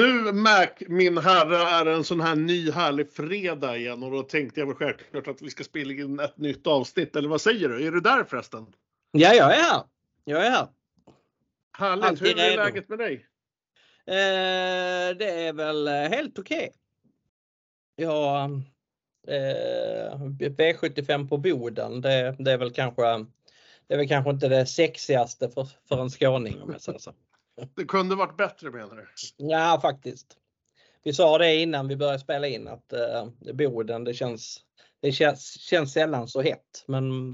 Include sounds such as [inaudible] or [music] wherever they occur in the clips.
Nu Mac, min herre, är en sån här ny härlig fredag igen och då tänkte jag väl självklart att vi ska spela in ett nytt avsnitt. Eller vad säger du? Är du där förresten? Ja, jag är här. Jag är här. Härligt. Alltid Hur är redo. läget med dig? Eh, det är väl eh, helt okej. Ja, eh, V75 på Boden, det, det är väl kanske det är väl kanske inte det sexigaste för, för en skåning om jag säger så. [laughs] Det kunde varit bättre menar du? Ja, faktiskt. Vi sa det innan vi började spela in att eh, Boden, det känns, det känns, känns sällan så hett. Men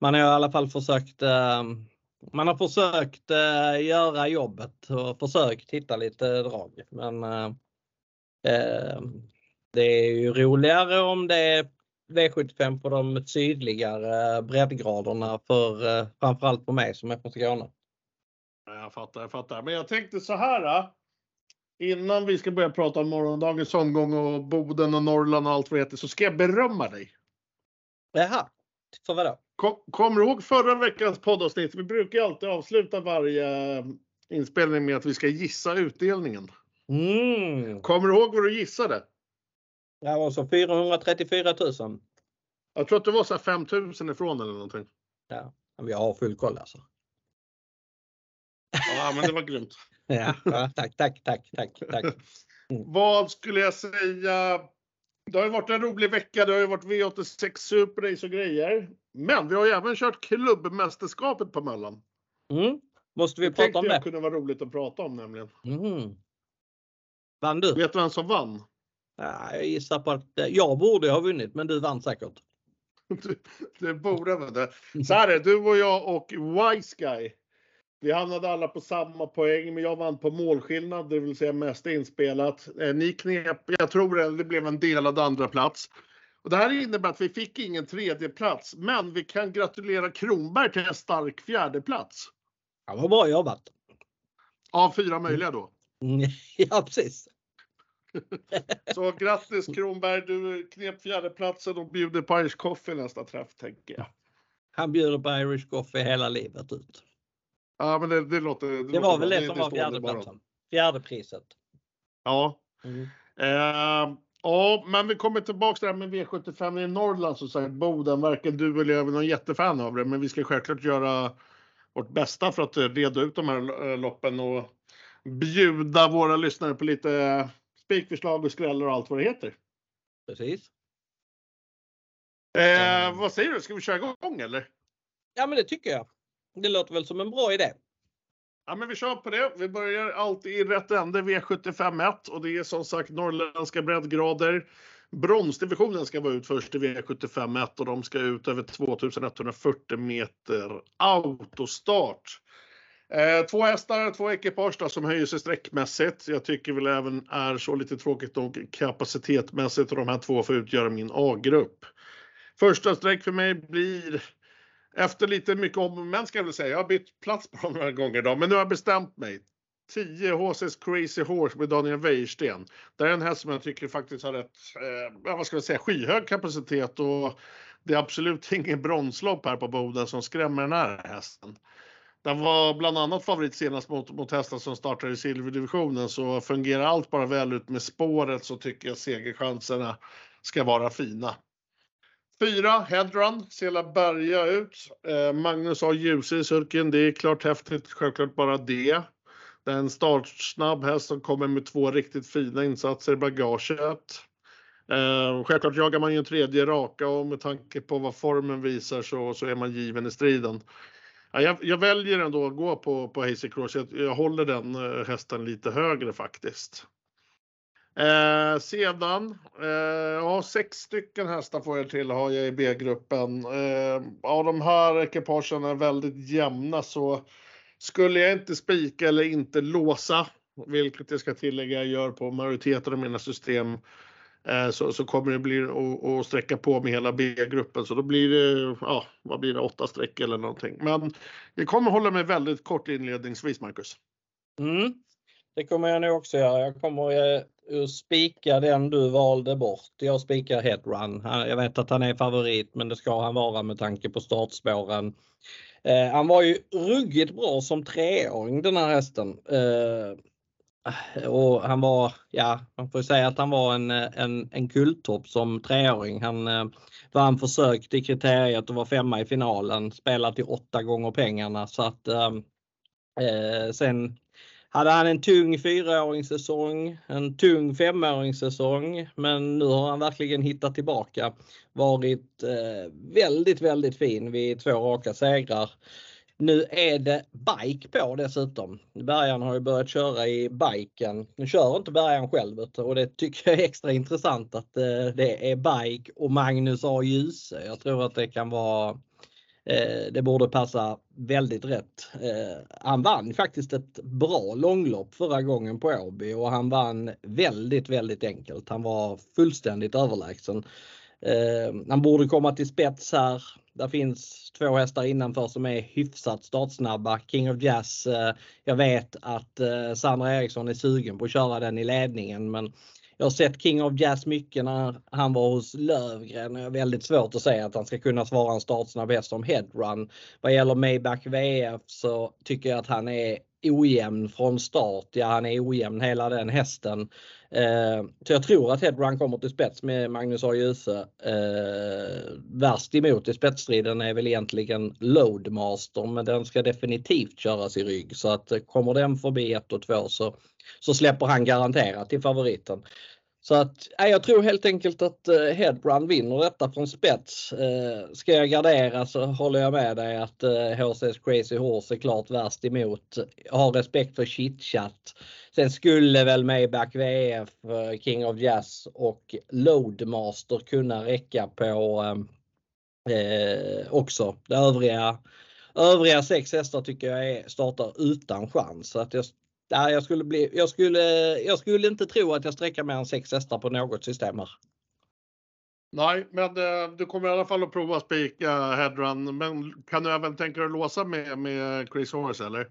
man har i alla fall försökt eh, man har försökt eh, göra jobbet och försökt hitta lite drag. Men eh, eh det är ju roligare om det är V75 på de sydligare breddgraderna för eh, framförallt för mig som är från Skåne. Ja, Jag fattar, jag fattar. Men jag tänkte så här. Då. Innan vi ska börja prata om morgondagens omgång och Boden och Norrland och allt vad det heter så ska jag berömma dig. Jaha, för vadå? Kom, kommer du ihåg förra veckans poddavsnitt? Vi brukar alltid avsluta varje eh, inspelning med att vi ska gissa utdelningen. Mm. Kommer du ihåg vad du gissade? Det var så 434 000. Jag tror att det var så här 5000 ifrån eller någonting. Ja, men jag har full koll alltså. Ja, men det var grymt. [laughs] Ja, tack, tack, tack, tack, tack. Vad skulle jag säga? Det har ju varit en rolig vecka. Det har ju varit V86 Super Race och grejer. Men vi har ju även kört klubbmästerskapet på Möllan. Mm. Måste vi Det prata om jag det? kunde vara roligt att prata om nämligen. Mm. Vann du? Vet du vem som vann? Ja, jag gissar på att eh, jag borde ha vunnit, men du vann säkert. [laughs] Du- Det borde väl det. Så här är det, du och jag och Wise Guy. Vi hamnade alla på samma poäng, men jag vann på målskillnad, det vill säga mest inspelat. Eh, Ni knep, jag tror det, det blev en delad andra plats. Och det här innebär att vi fick ingen tredje plats, men vi kan gratulera Kronberg till en stark fjärde plats. Ja, vad bra jobbat. Av fyra möjliga då. Mm, [laughs] Ja, precis. [laughs] Så grattis Kronberg, du knep fjärdeplatsen och bjuder på Irish Coffee nästa träff tänker jag. Han bjuder på Irish Coffee hela livet ut. Ja, men det, det låter... Det, Det låter var väl det som var det fjärdeplatsen. Fjärde priset. Ja. Mm. Eh, ja, men vi kommer tillbaka till det här med V75 i Norrland som sagt. Boden, varken du eller jag är någon jättefan av det, men vi ska självklart göra vårt bästa för att eh, reda ut de här eh, loppen och bjuda våra lyssnare på lite eh, spikförslag och skrällar och allt vad det heter. Precis. Eh. Vad säger du, ska vi köra igång eller? Ja, men det tycker jag. Det låter väl som en bra idé. Ja, men vi kör på det. Vi börjar alltid i rätt ände, V751 och det är som sagt norrländska breddgrader. Bronsdivisionen ska vara ut först i V751 och de ska ut över 2140 meter autostart. Eh, två hästar, två ekipage som höjer sig sträckmässigt. Jag tycker väl även är så lite tråkigt och kapacitetmässigt och de här två får utgöra min A-grupp. Första streck för mig blir efter lite mycket om och men ska jag väl säga. Jag har bytt plats på dem några gånger idag, men nu har jag bestämt mig. 10 HC's Crazy Horse med Daniel Wäjersten. Det är en häst som jag tycker faktiskt har rätt, eh, vad ska jag säga, skyhög kapacitet och det är absolut [laughs] ingen bronslopp här på Boden som skrämmer den här hästen. Den var bland annat favorit senast mot, mot hästar som startar i silverdivisionen så fungerar allt bara väl ut med spåret så tycker jag segerchanserna ska vara fina. Fyra, Headrun, Sela Berga ut. Eh, Magnus har ljus i sulken, det är klart häftigt, självklart bara det. Det är en startsnabb häst som kommer med två riktigt fina insatser i bagaget. Eh, självklart jagar man ju en tredje raka och med tanke på vad formen visar så, så är man given i striden. Ja, jag, jag väljer ändå att gå på, på Hazy Cross. Jag, jag håller den eh, hästen lite högre faktiskt. Eh, sedan, eh, ja sex stycken hästar får jag till har jag i B-gruppen. Eh, av de här ekipagen är väldigt jämna så skulle jag inte spika eller inte låsa, vilket jag ska tillägga jag gör på majoriteten av mina system, eh, så, så kommer det bli att- sträcka på med hela B-gruppen. Så då blir det, ja, vad blir det, åtta streck eller någonting. Men jag kommer hålla mig väldigt kort inledningsvis, Marcus. Mm. Det kommer jag nog också göra. Jag kommer eh, spika den du valde bort. Jag spikar Headrun. Jag vet att han är favorit men det ska han vara med tanke på startspåren. Eh, han var ju ruggigt bra som treåring den här hästen. Eh, och han var, ja, man får säga att han var en, en, en kulttopp som treåring. Han eh, vann försök till kriteriet och var femma i finalen, spelat till åtta gånger pengarna så att eh, eh sen hade han en tung fyraåringssäsong, en tung femåringssäsong, men nu har han verkligen hittat tillbaka. Varit eh, väldigt, väldigt fin vid två raka segrar. Nu är det bike på dessutom. Bergan har ju börjat köra i biken. Nu kör inte Bergan själv och det tycker jag är extra intressant att eh, det är bike och Magnus A. Djuse. Jag tror att det kan vara Eh, det borde passa väldigt rätt. Eh, han vann faktiskt ett bra långlopp förra gången på Åby och han vann väldigt, väldigt enkelt. Han var fullständigt överlägsen. Eh, han borde komma till spets här. Det finns två hästar innanför som är hyfsat startsnabba. King of Jazz. Jag vet att Sandra Eriksson är sugen på att köra den i ledningen men jag har sett King of Jazz mycket när han var hos Lövgren och jag har väldigt svårt att säga att han ska kunna svara en startsnabb häst som headrun. Vad gäller Maybach VF så tycker jag att han är ojämn från start. Ja, han är ojämn hela den hästen. Eh, så jag tror att Headrun kommer till spets med Magnus A. Djuse. Eh, värst emot i spetsstriden är väl egentligen Loadmaster men den ska definitivt köras i rygg så att eh, kommer den förbi 1 och 2 så, så släpper han garanterat till favoriten. Så att nej, jag tror helt enkelt att eh, Headbrand vinner detta från spets. Eh, ska jag gardera så håller jag med dig att eh, HCS Crazy Horse är klart värst emot. Jag har respekt för chitchat. Sen skulle väl Maybach VF, eh, King of Jazz och Loadmaster kunna räcka på eh, eh också. De övriga, övriga sex hästar tycker jag är, startar utan chans. Så att jag Nej, jag skulle, bli, jag, skulle, jag skulle inte tro att jag sträcker mer än sex hästar på något system här. Nej, men eh, du kommer i alla fall att prova att spika headrun. Men kan du även tänka dig att låsa med, med Chris Horse eller?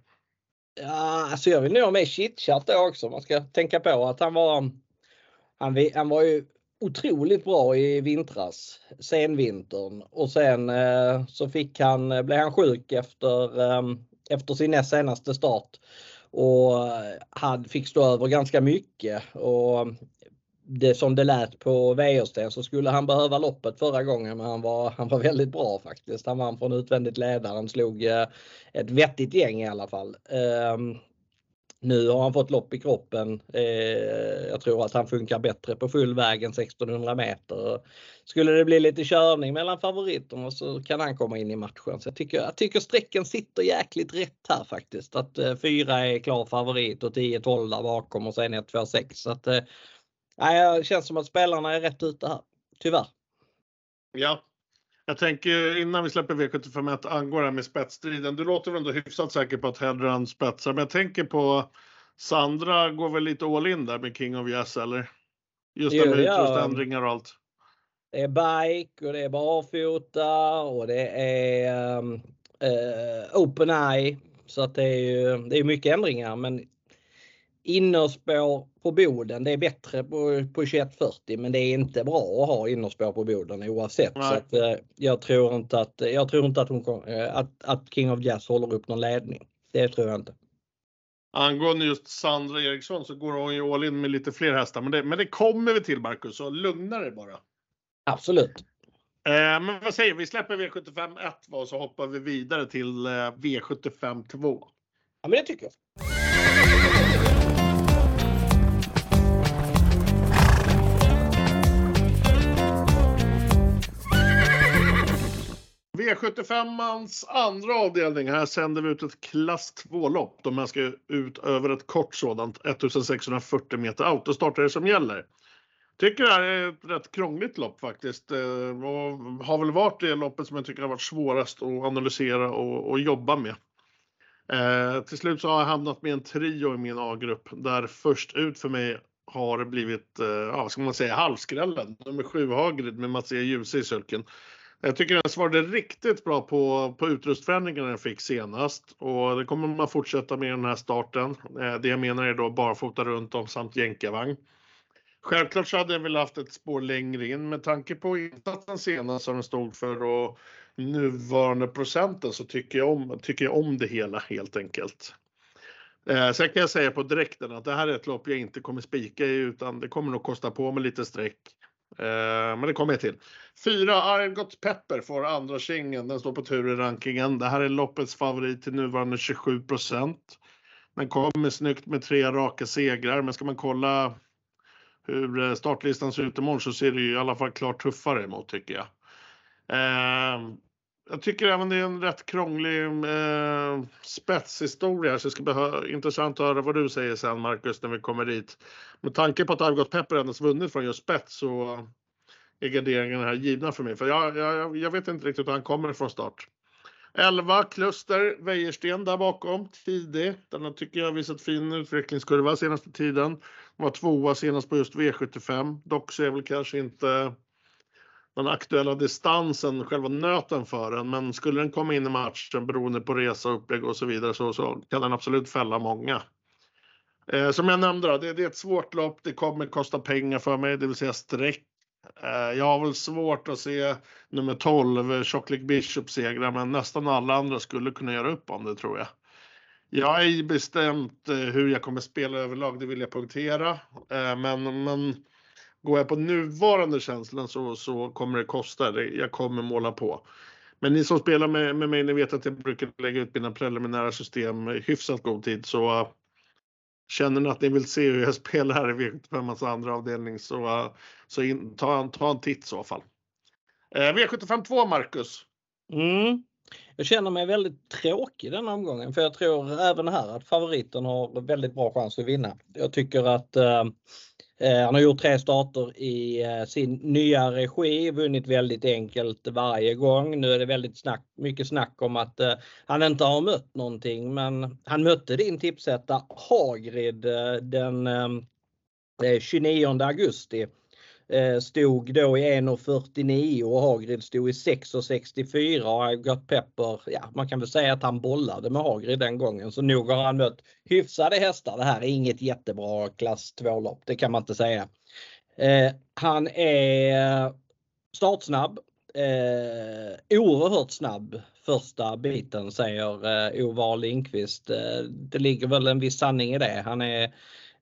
Ja, alltså jag vill nog ha med chitchat då också. Man ska tänka på att han var, han, han var ju otroligt bra i vintras, senvintern och sen eh, så fick han, blev han sjuk efter, eh, efter sin näst senaste start och han fick stå över ganska mycket. Och det som det lät på Wäjersten så skulle han behöva loppet förra gången men han var, han var väldigt bra faktiskt. Han vann från utvändigt ledaren, slog eh, ett vettigt gäng i alla fall. Ehm, nu har han fått lopp i kroppen. Eh, jag tror att han funkar bättre på full väg än 1600 meter. Skulle det bli lite körning mellan favoriterna så kan han komma in i matchen. Så jag tycker, jag tycker sträcken sitter jäkligt rätt här faktiskt. Att eh, 4 är klar favorit och 10-12 där bakom och sen 1-2-6. Så att, eh, det känns som att spelarna är rätt ute här. Tyvärr. Ja, jag tänker innan vi släpper V75 angående det här med spetsstriden. Du låter väl ändå hyfsat säker på att Hedran spetsar, men jag tänker på Sandra går väl lite all in där med King of Yes eller? Just det med utrustningsändringar och allt. Det är bike och det är barfota och det är um, uh, open eye. Så att det är ju det är mycket ändringar men innerspår på Boden, det är bättre på, på 2140 men det är inte bra att ha innerspår på Boden oavsett. Så att, eh, jag tror inte att, jag tror inte att, hon, eh, att, att King of Jazz håller upp någon ledning. Det tror jag inte. Angående just Sandra Eriksson så går hon ju all in med lite fler hästar. Men det, men det kommer vi till Marcus, så lugna dig bara. Absolut. Eh, men vad säger vi? Vi släpper V75 1 och så hoppar vi vidare till eh, V75 2. Ja men det tycker jag. V75ans andra avdelning. Här sänder vi ut ett klass 2-lopp. De här ska ut över ett kort sådant. 1640 meter autostart är det som gäller. Tycker det här är ett rätt krångligt lopp faktiskt. Eh, och har väl varit det loppet som jag tycker har varit svårast att analysera och, och jobba med. Eh, till slut så har jag hamnat med en trio i min A-grupp där först ut för mig har blivit, eh, ja vad ska man säga, halvskrällen. Nummer 7 Hagrid med Mats E. Djuse i sulken. Jag tycker den svarade riktigt bra på, på utrustförändringarna den fick senast och det kommer man fortsätta med i den här starten. Eh, det jag menar är då barfota runt om samt jänkarvagn. Självklart så hade jag väl haft ett spår längre in med tanke på insatsen senast som den stod för och nuvarande procenten så tycker jag om, tycker jag om det hela helt enkelt. Eh, sen kan jag säga på direkten att det här är ett lopp jag inte kommer spika i utan det kommer nog kosta på mig lite streck. Eh, men det kommer jag till. Fyra Argot Pepper får andra kingen. Den står på tur i rankingen. Det här är loppets favorit till nuvarande 27% Den kommer snyggt med tre raka segrar, men ska man kolla hur eh, startlistan ser ut imorgon så ser det ju i alla fall klart tuffare emot tycker jag. Eh, jag tycker även det är en rätt krånglig eh, spetshistoria så det ska bli intressant att höra vad du säger sen Marcus när vi kommer dit. Med tanke på att Algot Pepper endast vunnit från just spets så är garderingarna här givna för mig. För jag, jag, jag vet inte riktigt hur han kommer från start. 11 Kluster Wäjersten där bakom, tidig. Den tycker jag har visat fin utvecklingskurva senaste tiden. Den var tvåa senast på just V75. Dock så är väl kanske inte den aktuella distansen, själva nöten för den. Men skulle den komma in i matchen beroende på resa, upplägg och så vidare så, så kan den absolut fälla många. Eh, som jag nämnde, då, det, det, är ett svårt lopp. Det kommer kosta pengar för mig, det vill säga streck. Eh, jag har väl svårt att se nummer 12, eh, Chocolate Bishop segra, men nästan alla andra skulle kunna göra upp om det tror jag. Jag är bestämt eh, hur jag kommer spela överlag, det vill jag punktera. Eh, men, men går jag på nuvarande känslan så, så kommer det kosta. Jag kommer måla på. Men ni som spelar med, med mig, ni vet att jag brukar lägga ut mina preliminära system i hyfsat god tid. Så uh, känner ni att ni vill se hur jag [laughs] spelar här i V75 andra avdelning så, uh, så in, ta, ta en titt i så fall. Uh, V75 2 Marcus. Mm. Jag känner mig väldigt tråkig den omgången för jag tror även här att favoriten har väldigt bra chans att vinna. Jag tycker att eh, eh, han har gjort tre starter i eh, sin nya regi, vunnit väldigt enkelt varje gång. Nu är det väldigt snack, mycket snack om att eh, han inte har mött någonting, men han mötte din tipsetta Hagrid eh, den eh, 29 augusti Eh, stod då i 1.49 och Hagrid stod i 6.64 och Got Pepper, ja man kan väl säga att han bollade med Hagrid den gången så nog har han mött hyfsade hästar. Det här är inget jättebra klass 2-lopp, det kan man inte säga. Eh, han är startsnabb, eh, oerhört snabb första biten säger eh, Ovar Lindqvist. Eh, det ligger väl en viss sanning i det. Han är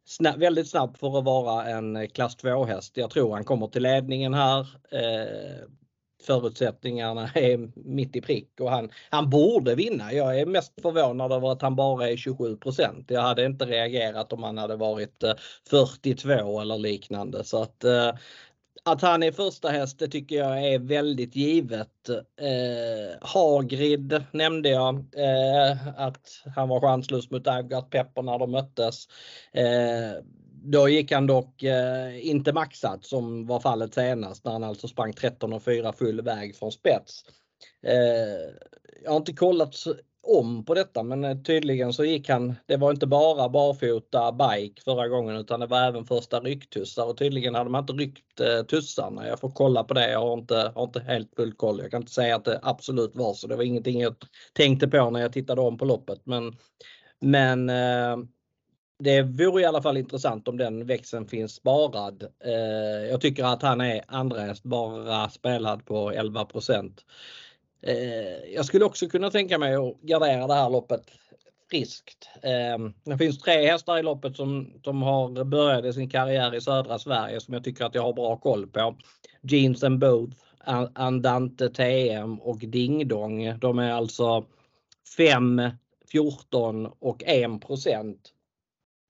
snabb, väldigt snabb för att vara en eh, klass 2 häst. Jag tror han kommer till ledningen här. Eh, förutsättningarna är mitt i prick och han, han borde vinna. Jag är mest förvånad över att han bara är 27% Jag hade inte reagerat om han hade varit eh, 42 eller liknande. Så att eh, att han är första häst det tycker jag är väldigt givet. Eh, Hagrid nämnde jag eh, att han var chanslös mot Avgat Pepper när de möttes. Eh, då gick han dock eh, inte maxat som var fallet senast när han alltså sprang 13 och 4 full väg från spets. Eh, jag har inte kollat om på detta men eh, tydligen så gick han, det var inte bara barfota bike förra gången utan det var även första rycktussar och tydligen hade man inte ryckt eh, tussarna. Jag får kolla på det, jag har inte, har inte helt full koll. Jag kan inte säga att det absolut var så. Det var ingenting jag tänkte på när jag tittade om på loppet. Men, men eh, det vore i alla fall intressant om den växeln finns sparad. Eh, jag tycker att han är andra bara spelad på 11 Eh, jag skulle också kunna tänka mig att gardera det här loppet friskt. Eh, det finns tre hästar i loppet som, som har börjat sin karriär i södra Sverige som jag tycker att jag har bra koll på. Jeans and Both, Andante TM och Ding Dong. De är alltså 5, 14 och 1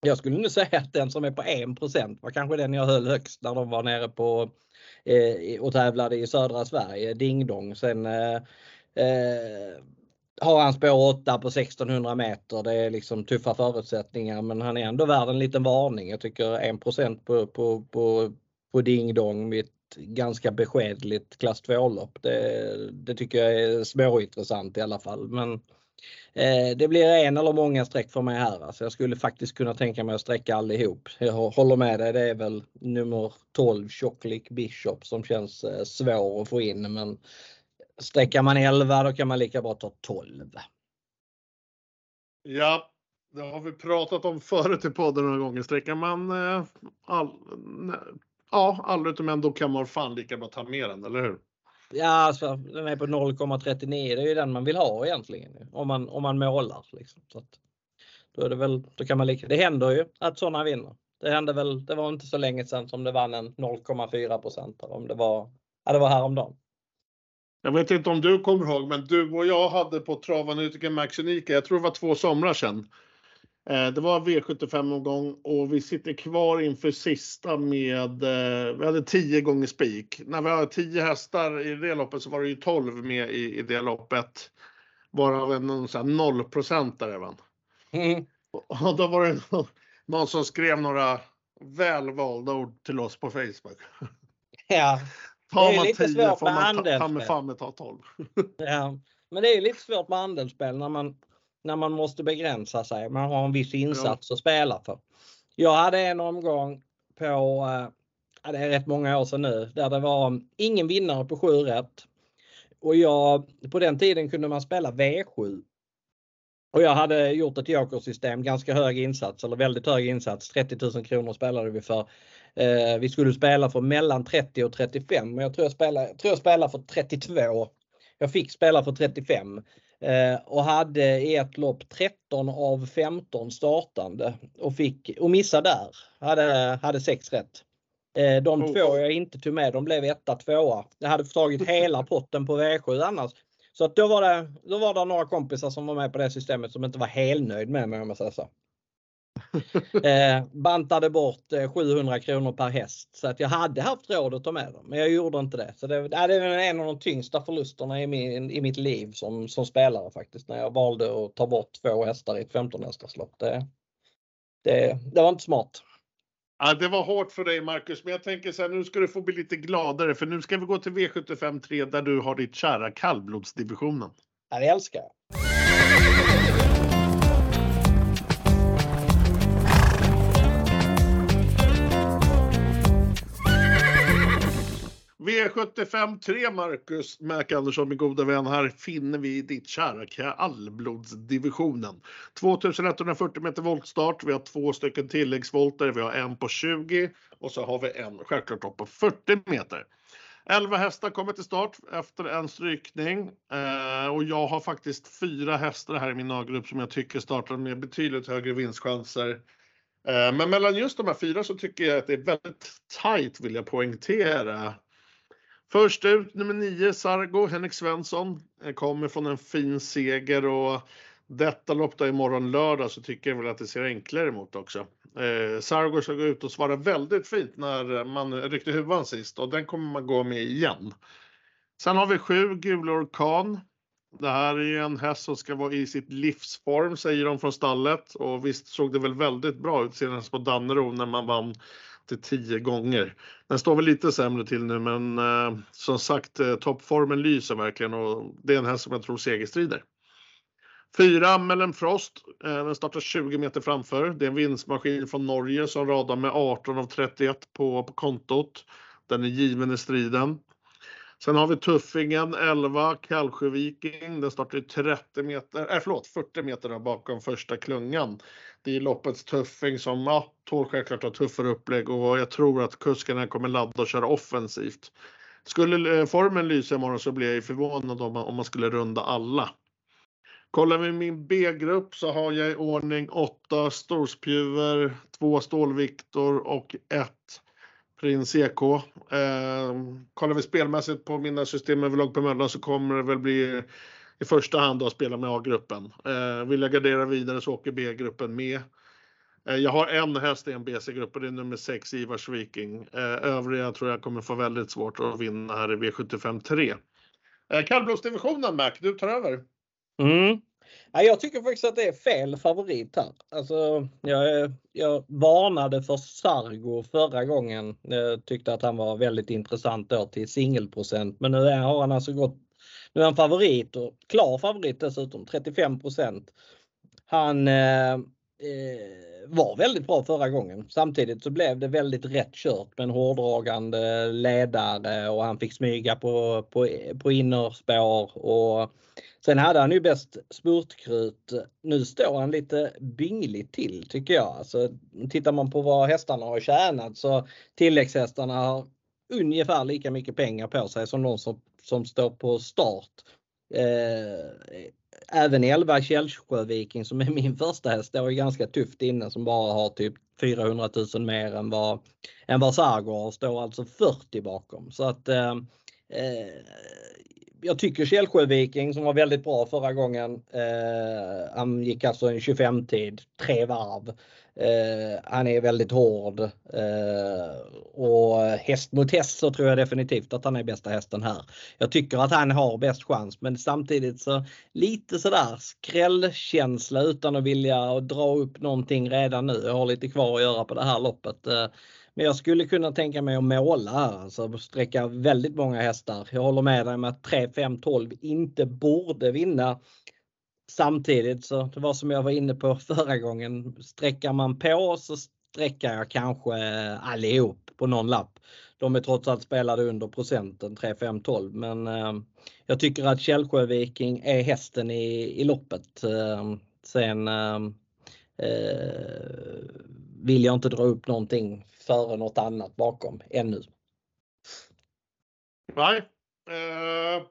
jag skulle nu säga att den som är på 1% var kanske den jag höll högst när de var nere på eh, och tävlade i södra Sverige, Ding Dong. Sen eh, eh, har han spår 8 på 1600 meter. Det är liksom tuffa förutsättningar men han är ändå värd en liten varning. Jag tycker 1 på, på, på, på Ding Dong mitt ett ganska beskedligt klass 2-lopp. Det, det tycker jag är småintressant i alla fall. Men eh, Eh, det blir en eller många streck för mig här. Alltså jag skulle faktiskt kunna tänka mig att sträcka allihop. Jag håller med dig, det är väl nummer 12 Chocolate Bishop som känns eh, svår att få in men Sträcker man 11 då kan man lika bra ta 12. Ja, det har vi pratat om förut i podden några gånger. Sträcker man eh, all, ja, alla utom en då kan man fan lika bra ta med den, eller hur? Ja, alltså, den är på 0,39. Det är ju den man vill ha egentligen om man, om man målar. Liksom. Så att, Då, är det, väl, då kan man lika, det händer ju att sådana vinner. Det hände väl, det var inte så länge sedan som det vann en 0,4 procent om det var, ja, det var häromdagen. Jag vet inte om du kommer ihåg, men du och jag hade på Travanalytiker Max Unika, jag tror det var två somrar sedan. Eh, det var V75-omgång och vi sitter kvar inför sista med, eh, vi hade 10 gånger spik. När vi har 10 hästar i det loppet så var det ju 12 med i, i det loppet. Varav en sån här 0 procentare vann. Mm. [laughs] Och då var det någon, någon som skrev några välvalda ord till oss på Facebook. Ja, [laughs] Tar Det är man lite 10 svårt får man ta, ta med fan ta 12. [laughs] ja. Men det är lite svårt med andelsspel när man, när man måste begränsa sig. Man har en viss insats att spela för. Jag hade en omgång på, eh, ja, det är rätt många år sedan nu, där det var ingen vinnare på 7 rätt. Och jag, på den tiden kunde man spela V7. Och jag hade gjort ett jokersystem, ganska hög insats eller väldigt hög insats. 30 000 kronor spelade vi för. Eh, vi skulle spela för mellan 30 och 35 men jag tror jag spelade, jag tror jag spelade för 32. Jag fick spela för 35 eh, och hade i ett lopp 13 av 15 startande och fick och missade där. Hade, hade 6 rätt. Eh, de Oh. två jag inte tog med de blev etta, tvåa. Jag hade tagit [laughs] hela potten på V7 annars. Så att då, var det, då var det några kompisar som var med på det systemet som inte var helnöjd med mig om jag säger så. Eh, bantade bort eh, 700 kronor per häst så att jag hade haft råd att ta med dem men jag gjorde inte det. Så det, det är en av de tyngsta förlusterna i, min, i mitt liv som, som spelare faktiskt när jag valde att ta bort två hästar i ett 15 hästarslopp. Det, det, det var inte smart. Ja, det var hårt för dig Marcus, men jag tänker så här, nu ska du få bli lite gladare för nu ska vi gå till V75 3 där du har ditt kära kallblodsdivisionen. Ja, det älskar jag. V75 3 Marcus Mac Andersson, min goda vän, här finner vi ditt kära kallblodsdivisionen. 2140 meter voltstart, vi har två stycken tilläggsvolter, vi har en på 20 och så har vi en självklart på 40 meter. 11 hästar kommer till start efter en strykning eh, och jag har faktiskt fyra hästar här i min A-grupp som jag tycker startar med betydligt högre vinstchanser. Eh, men mellan just de här fyra så tycker jag att det är väldigt tajt vill jag poängtera. Först ut nummer 9, Sargo, Henrik Svensson, eh, kommer från en fin seger och detta lopp då imorgon lördag så tycker jag väl att det ser enklare emot också. Eh, Sargo ska gå ut och svara väldigt fint när man ryckte huvan sist och den kommer man gå med igen. Sen har vi sju Gula Orkan. Det här är ju en häst som ska vara i sitt livsform säger de från stallet och visst såg det väl väldigt bra ut senast på Dannero när man vann till 10 gånger. Den står väl lite sämre till nu men eh, som sagt eh, toppformen lyser verkligen och det är en häst som jag tror segerstrider. Fyra Mellen Frost, eh, den startar 20 meter framför. Det är en vinstmaskin från Norge som radar med 18 av 31 på, på kontot. Den är given i striden. Sen har vi Tuffingen 11, Kallsjö Viking. Den startar 30 meter, äh, förlåt, 40 meter bakom första klungan. Det är loppets Tuffing som ja, tål självklart att ha tuffare upplägg och jag tror att kuskarna kommer ladda och köra offensivt. Skulle eh, formen lysa imorgon så blir jag förvånad om man, om man skulle runda alla. Kollar vi min B-grupp så har jag i ordning 8 storspjuver, 2 stålviktor och 1 in CK. Eh, kollar vi spelmässigt på mina system överlag på Möllan så kommer det väl bli i första hand att spela med A-gruppen. Eh, vill jag gardera vidare så åker B-gruppen med. Eh, jag har en häst i en BC-grupp och det är nummer 6 Ivars Viking. Eh, övriga tror jag kommer få väldigt svårt att vinna här i V75 3. Eh, Kallblodsdivisionen Mac, du tar över. Mm. Ja, jag tycker faktiskt att det är fel favorit här. Alltså, jag, jag varnade för Sargo förra gången. Jag tyckte att han var väldigt intressant då till singelprocent. Men nu är, har han alltså gått, nu är han favorit och klar favorit dessutom, 35% Han eh, Eh, var väldigt bra förra gången. Samtidigt så blev det väldigt rätt kört med en hårdragande ledare och han fick smyga på, på, på innerspår och Sen hade han ju bäst spurtkrut. Nu står han lite bingligt till tycker jag. Alltså, tittar man på vad hästarna har tjänat så tilläggshästarna har ungefär lika mycket pengar på sig som de som, som står på start. eh, även 11 Källsjöviking som är min första häst står ju ganska tufft inne som bara har typ 400 000 mer än vad, än vad Sargo har står alltså 40 bakom. Så att eh, eh jag tycker Källsjöviking som var väldigt bra förra gången. Eh, han gick alltså en 25 tid, tre varv. Eh, han är väldigt hård eh, och häst mot häst så tror jag definitivt att han är bästa hästen här. Jag tycker att han har bäst chans men samtidigt så lite sådär skrällkänsla utan att vilja dra upp någonting redan nu. Jag har lite kvar att göra på det här loppet. Eh, men jag skulle kunna tänka mig att måla här, alltså sträcka väldigt många hästar. Jag håller med dig om att 3, 5, 12 inte borde vinna. Samtidigt så det var som jag var inne på förra gången. Sträckar man på så sträckar jag kanske eh, allihop på någon lapp. De är trots allt spelade under procenten 3, 5, 12 men eh, jag tycker att Källsjö Viking är hästen i, i loppet. Eh, sen eh, eh, vill jag inte dra upp någonting före något annat bakom ännu. Nej. Eh,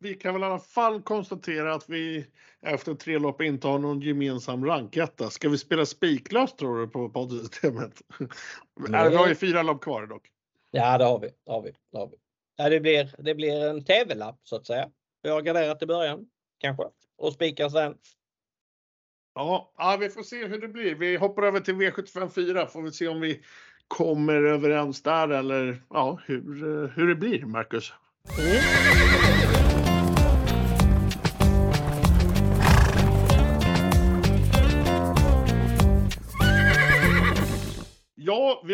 vi kan väl i alla fall konstatera att vi efter tre lopp inte har någon gemensam ranketta. Ska vi spela spiklöst tror du på poddsystemet? [laughs] vi har ju fyra lopp kvar dock. Ja, det har vi. Det, har vi, det, har vi. Ja, det, blir, det blir en TV-lapp så att säga. Vi har garderat i början kanske och spikar sen. Ja, ja, vi får se hur det blir. Vi hoppar över till V75 4 får vi se om vi kommer överens där eller ja, hur, hur det blir, Marcus. Mm.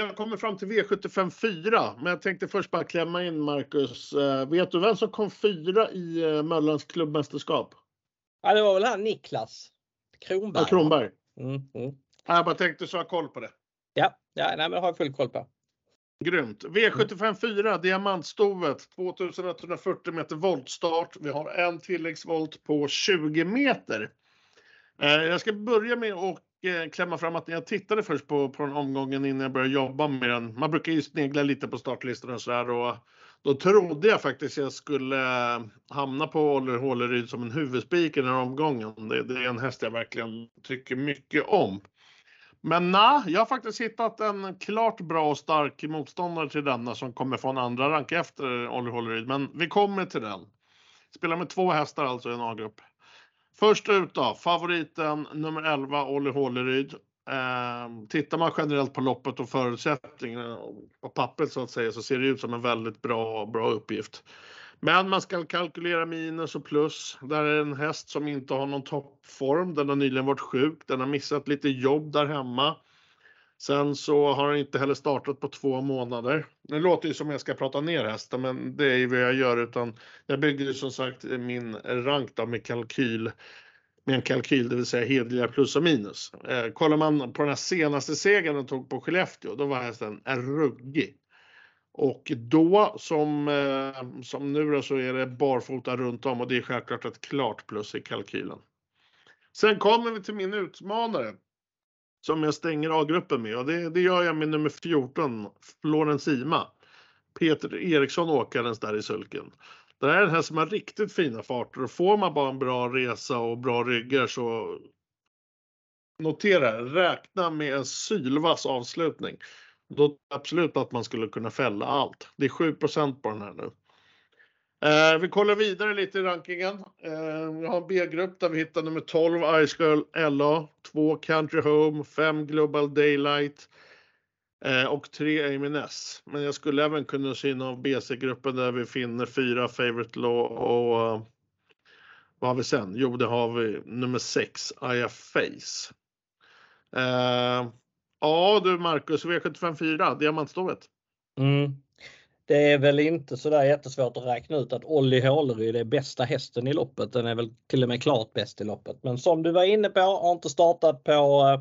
Ja, vi har kommit fram till V75 4, men jag tänkte först bara klämma in Marcus. Eh, vet du vem som kom fyra i eh, Möllands klubbmästerskap? Ja, det var väl han Niklas Kronberg. Ja, Kronberg. Mm, mm. Jag bara tänkte så ha koll på det. Ja, ja nej, men det har jag full koll på. Grymt. V75 4, Diamantstovet, 2140 meter voltstart. Vi har en tilläggsvolt på 20 meter. Eh, jag ska börja med att Eh, klämma fram att när jag tittade först på, på den omgången innan jag började jobba med den. Man brukar ju snegla lite på startlistorna och sådär och då trodde jag faktiskt jag skulle eh, hamna på Oller Håleryd som en huvudspik i den här omgången. Det, det, är en häst jag verkligen tycker mycket om. Men nej, jag har faktiskt hittat en klart bra och stark motståndare till denna som kommer få en andra rank efter Oller Håleryd. Men vi kommer till den. Spelar med två hästar alltså i en A-grupp. Först ut då, favoriten nummer 11, Olli Håleryd. Eh, tittar man generellt på loppet och förutsättningarna på pappret så att säga så ser det ut som en väldigt bra, bra uppgift. Men man ska kalkylera minus och plus. Där är en häst som inte har någon toppform. Den har nyligen varit sjuk. Den har missat lite jobb där hemma. Sen så har den inte heller startat på två månader. Det låter ju som jag ska prata ner hästen, men det är ju vad jag gör utan jag bygger ju som sagt min rank då med kalkyl med en kalkyl, det vill säga hederliga plus och minus. Eh, kollar man på den här senaste segern den tog på Skellefteå, då var hästen ruggig. Och då som, eh, som nu då, så är det barfota runt om och det är självklart ett klart plus i kalkylen. Sen kommer vi till min utmanare som jag stänger A-gruppen med och det, det gör jag med nummer 14, Florens Ima. Peter Eriksson åkarens där i sulken. Det här är den här som har riktigt fina farter och får man bara en bra resa och bra ryggar så notera, räkna med en sylvass avslutning. Då absolut att man skulle kunna fälla allt. Det är 7% på den här nu. Eh, vi kollar vidare lite i rankingen. Eh, vi har en B-grupp där vi hittar nummer 12 Ice Girl LA, 2 Country Home, 5 Global Daylight eh, och 3 Amy Ness. Men jag skulle även kunna syna av BC-gruppen där vi finner 4 Favorite Law och uh, vad har vi sen? Jo, det har vi nummer 6 Aya Face. Eh, Ja du Marcus, V75 4, Diamantstovet. Mm. Det är väl inte sådär jättesvårt att räkna ut att Olli Håleryd är bästa hästen i loppet. Den är väl till och med klart bäst i loppet. Men som du var inne på, har inte startat på eh,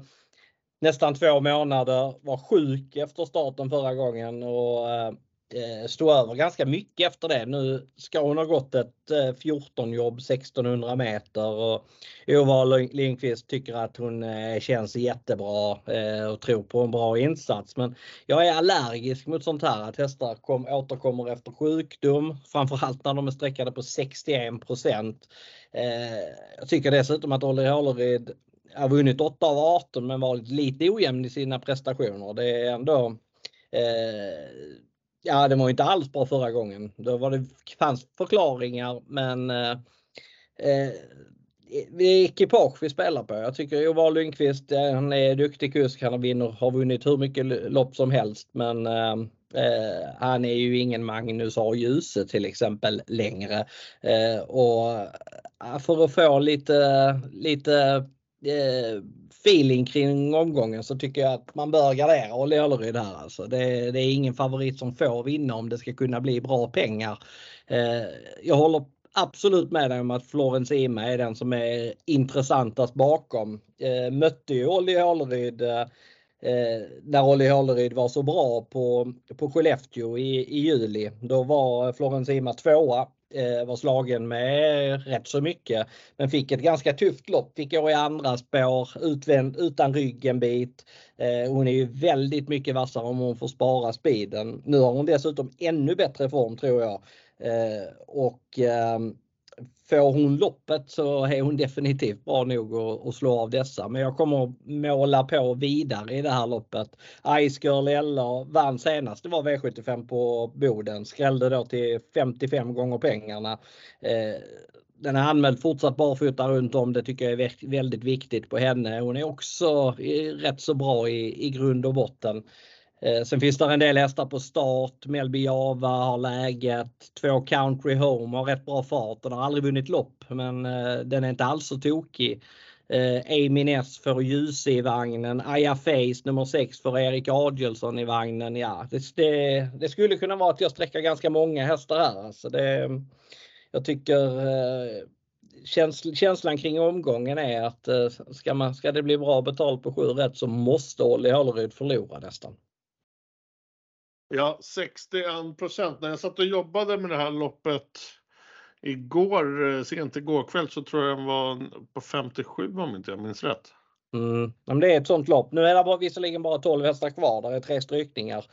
nästan två månader. Var sjuk efter starten förra gången och eh, Eh, stå över ganska mycket efter det. Nu ska hon ha gått ett 14 jobb 1600 meter och Ova Lindqvist tycker att hon eh, känns jättebra eh, och tror på en bra insats. Men jag är allergisk mot sånt här att hästar kom, återkommer efter sjukdom, framförallt när de är sträckade på 61 jag tycker dessutom att Olli Håleryd har vunnit 8 av 18 men varit lite ojämn i sina prestationer. Det är ändå eh, Ja, det var inte alls bra förra gången. Då var det fanns förklaringar men eh, eh det är ekipage vi spelar på. Jag tycker Jovar Lundqvist, eh, han är duktig kusk. Han har, vinner, har vunnit hur mycket lopp som helst men eh, eh, han är ju ingen Magnus A. Djuse till exempel längre. Eh, och eh, för att få lite, lite Eh, feeling kring omgången så tycker jag att man bör gardera Olle Öleryd här. Alltså. Det, det, är ingen favorit som får vinna om det ska kunna bli bra pengar. Eh, jag håller absolut med dig om att Florence Ima är den som är intressantast bakom. Eh, mötte ju Olli Håleryd när Olli Håleryd var så bra på, på Skellefteå i, i juli. Då var Florence Ima tvåa Eh, var slagen med rätt så mycket. Men fick ett ganska tufft lopp. Fick gå i andra spår utvänd, utan rygg en bit. Eh, hon är ju väldigt mycket vassare om hon får spara speeden. Nu har hon dessutom ännu bättre form tror jag. Eh, och ehm, får hon loppet så är hon definitivt bra nog att, att slå av dessa. Men jag kommer att måla på vidare i det här loppet. Ice Girl Ella vann senast. Det var V75 på Boden. Skrällde då till 55 gånger pengarna. Eh, den är anmäld fortsatt barfota runt om. Det tycker jag är väldigt viktigt på henne. Hon är också rätt så bra i, i grund och botten. Eh, sen finns det en del hästar på start. Melby Java har läget. Två Country Home har rätt bra fart. Den har aldrig vunnit lopp men eh, den är inte alls så tokig. Eh, Amy Ness för Ljuse i vagnen. Aya Face nummer 6 för Erik Adielsson i vagnen. Ja, det, det, det, skulle kunna vara att jag sträcker ganska många hästar här. Alltså det, jag tycker eh, käns, känslan kring omgången är att ska, man, ska det bli bra betalt på 7 rätt så måste Olli Håleryd förlora nästan. Ja, 61 procent. När jag satt och jobbade med det här loppet igår, eh, sent igår kväll, så tror jag den var på 57 om inte jag minns rätt. Mm. Det är ett sånt lopp. Nu är det bara, visserligen bara 12 hästar kvar. Där är tre strykningar.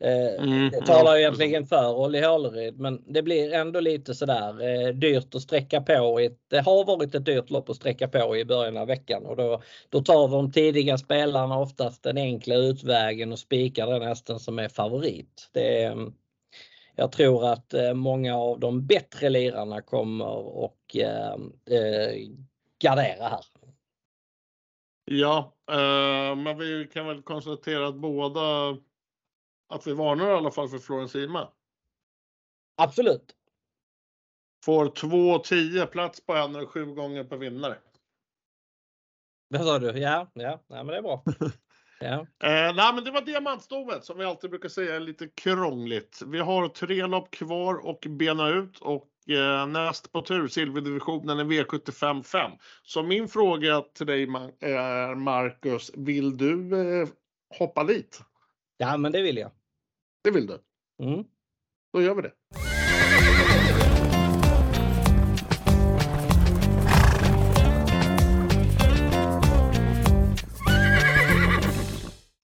Eh, mm, det talar ja. egentligen för Olli Håleryd men det blir ändå lite sådär eh, dyrt att sträcka på. det har varit ett dyrt lopp att sträcka på i början av veckan och då, då tar de tidiga spelarna oftast den enkla utvägen och spikar den hästen som är favorit. Det, mm, jag tror att eh, många av de bättre lirarna kommer och eh, eh, gardera här. Ja, eh, men vi kan väl konstatera att båda att vi varnar i alla fall för Florence Ima. Absolut. Får 2-10 plats på henne sju gånger på vinnare. Vad sa du? Ja, ja, ja men det är bra. [laughs] Ja. Eh, nej, men det var diamantstovet som vi alltid brukar säga är lite krångligt. Vi har tre lopp kvar och bena ut och eh, näst på tur silverdivisionen är V75 5. Så min fråga till dig är Marcus, vill du eh, hoppa dit? Ja, men det vill jag. Det vill du? Mm. Då gör vi det.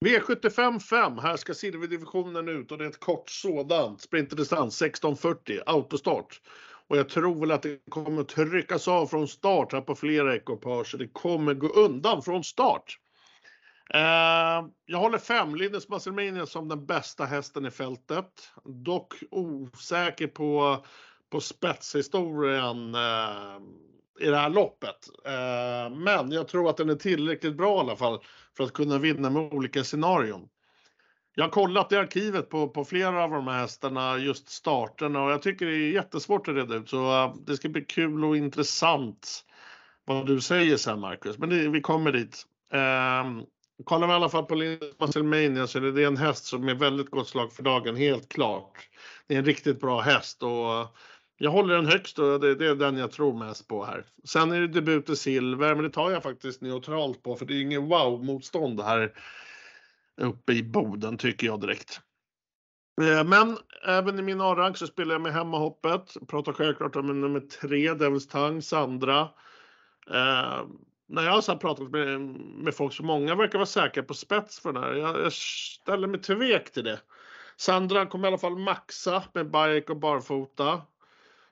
V75 5. Här ska silverdivisionen ut och det är ett kort sådant. Sprinterdistans 1640 autostart. Och jag tror väl att det kommer tryckas av från start här på flera ekipage. Det kommer gå undan från start. Eh, jag håller fem, Linus Musclemania som den bästa hästen i fältet. Dock osäker på, på spetshistorien eh, i det här loppet. Eh, men jag tror att den är tillräckligt bra i alla fall för att kunna vinna med olika scenarion. Jag har kollat i arkivet på, på flera av de här hästarna, just starterna och jag tycker det är jättesvårt att reda ut så eh, det ska bli kul och intressant vad du säger sen Marcus. Men det, vi kommer dit. Um, Kollar vi i alla fall på Linus så är det en häst som är väldigt gott slag för dagen, helt klart. Det är en riktigt bra häst och jag håller den högst och det, det är den jag tror mest på här. Sen är det debut i silver, men det tar jag faktiskt neutralt på för det är ingen wow-motstånd här uppe i Boden tycker jag direkt. Eh, men även i min A-rank så spelar jag med hemmahoppet. Pratar självklart om nummer tre, Devils Tang, Sandra. Eh, när jag har pratat med, med folk så många verkar vara säkra på spets för den här. Jag, jag ställer mig tvek till det. Sandra kommer i alla fall maxa med bike och barfota.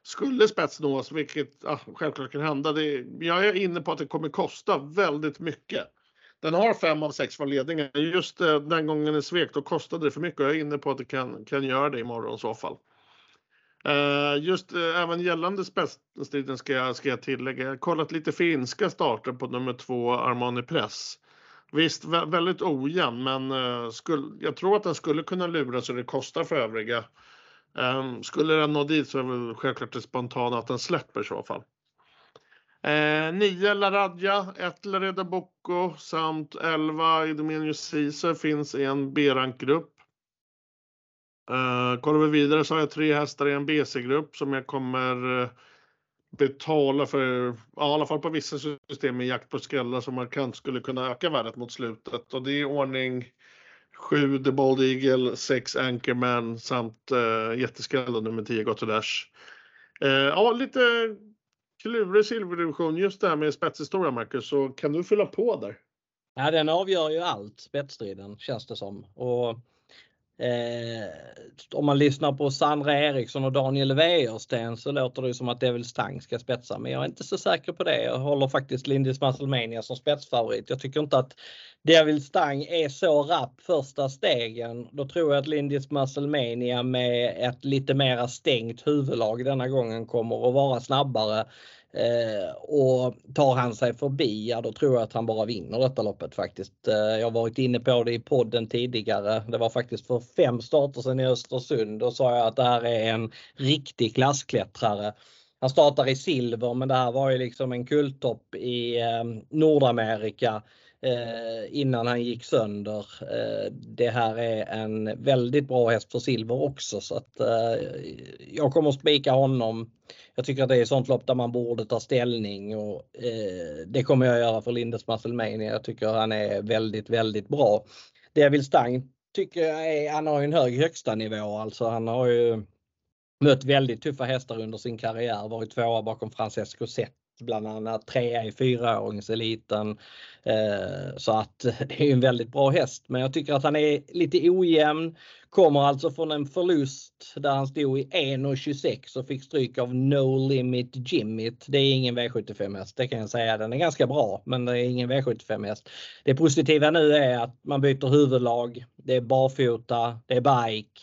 Skulle spets nås, vilket ah, självklart kan hända, det, jag är inne på att det kommer kosta väldigt mycket. Den har fem av sex från ledningen. Just eh, den gången det svek, då kostade det för mycket. och Jag är inne på att det kan, kan göra det imorgon i så fall. Eh, just eh, även gällande spetsstriden ska jag, ska jag tillägga. Jag har kollat lite finska starter på nummer två Armani Press. Visst, väldigt ojämn, men eh, skulle, jag tror att den skulle kunna lura så det kostar för övriga. Ehm, skulle den nå dit så är väl självklart det spontana att den släpper i så fall. Eh, 9 Laradja, 1 Lareda Bocco samt 11 Idomenius Ceesar finns i en B-rankgrupp. Uh, kollar vi vidare så har jag tre hästar i en BC-grupp som jag kommer eh, betala för, ja, i alla fall på vissa system med jakt på skrällar som markant skulle kunna öka värdet mot slutet. Och det är ordning 7 The Bald Eagle, 6 Anchorman samt eh, uh, jätteskrällen nummer 10 Got Dash. Ja, lite klurig silverdivision just det här med spetshistoria Marcus, så kan du fylla på där? Ja, den avgör ju allt, spetsstriden känns det som. Och, eh, om man lyssnar på Sandra Eriksson och Daniel Wäjersten så låter det som att Devil Stang ska spetsa, men jag är inte så säker på det. Jag håller faktiskt Lindis Musclemania som spetsfavorit. Jag tycker inte att Devil Stang är så rapp första stegen. Då tror jag att Lindis Musclemania med ett lite mera stängt huvudlag denna gången kommer att vara snabbare. Eh, och tar han sig förbi, ja då tror jag att han bara vinner detta loppet faktiskt. Eh, jag har varit inne på det i podden tidigare. Det var faktiskt för fem starter sedan i Östersund. Då sa jag att det här är en riktig klassklättrare. Han startar i silver men det här var ju liksom en kulttopp i eh, Nordamerika eh, Eh, innan han gick sönder. Eh, det här är en väldigt bra häst för silver också så att eh, jag kommer att spika honom. Jag tycker att det är sånt lopp där man borde ta ställning och det kommer jag göra för Lindes Musclemania. Jag tycker han är väldigt, väldigt bra. Devil Stang tycker jag är, han har en hög högsta nivå alltså. Han har ju mött väldigt tuffa hästar under sin karriär, varit tvåa bakom Francesco Zet bland annat trea i fyraåringseliten. Eh, så att [laughs] det är en väldigt bra häst. Men jag tycker att han är lite ojämn. Kommer alltså från en förlust där han stod i 1,26 och fick stryk av No Limit Jimmit. Det är ingen V75 häst, det kan jag säga. Den är ganska bra, men det är ingen V75 häst. Det positiva nu är att man byter huvudlag. Det är barfota, det är bike.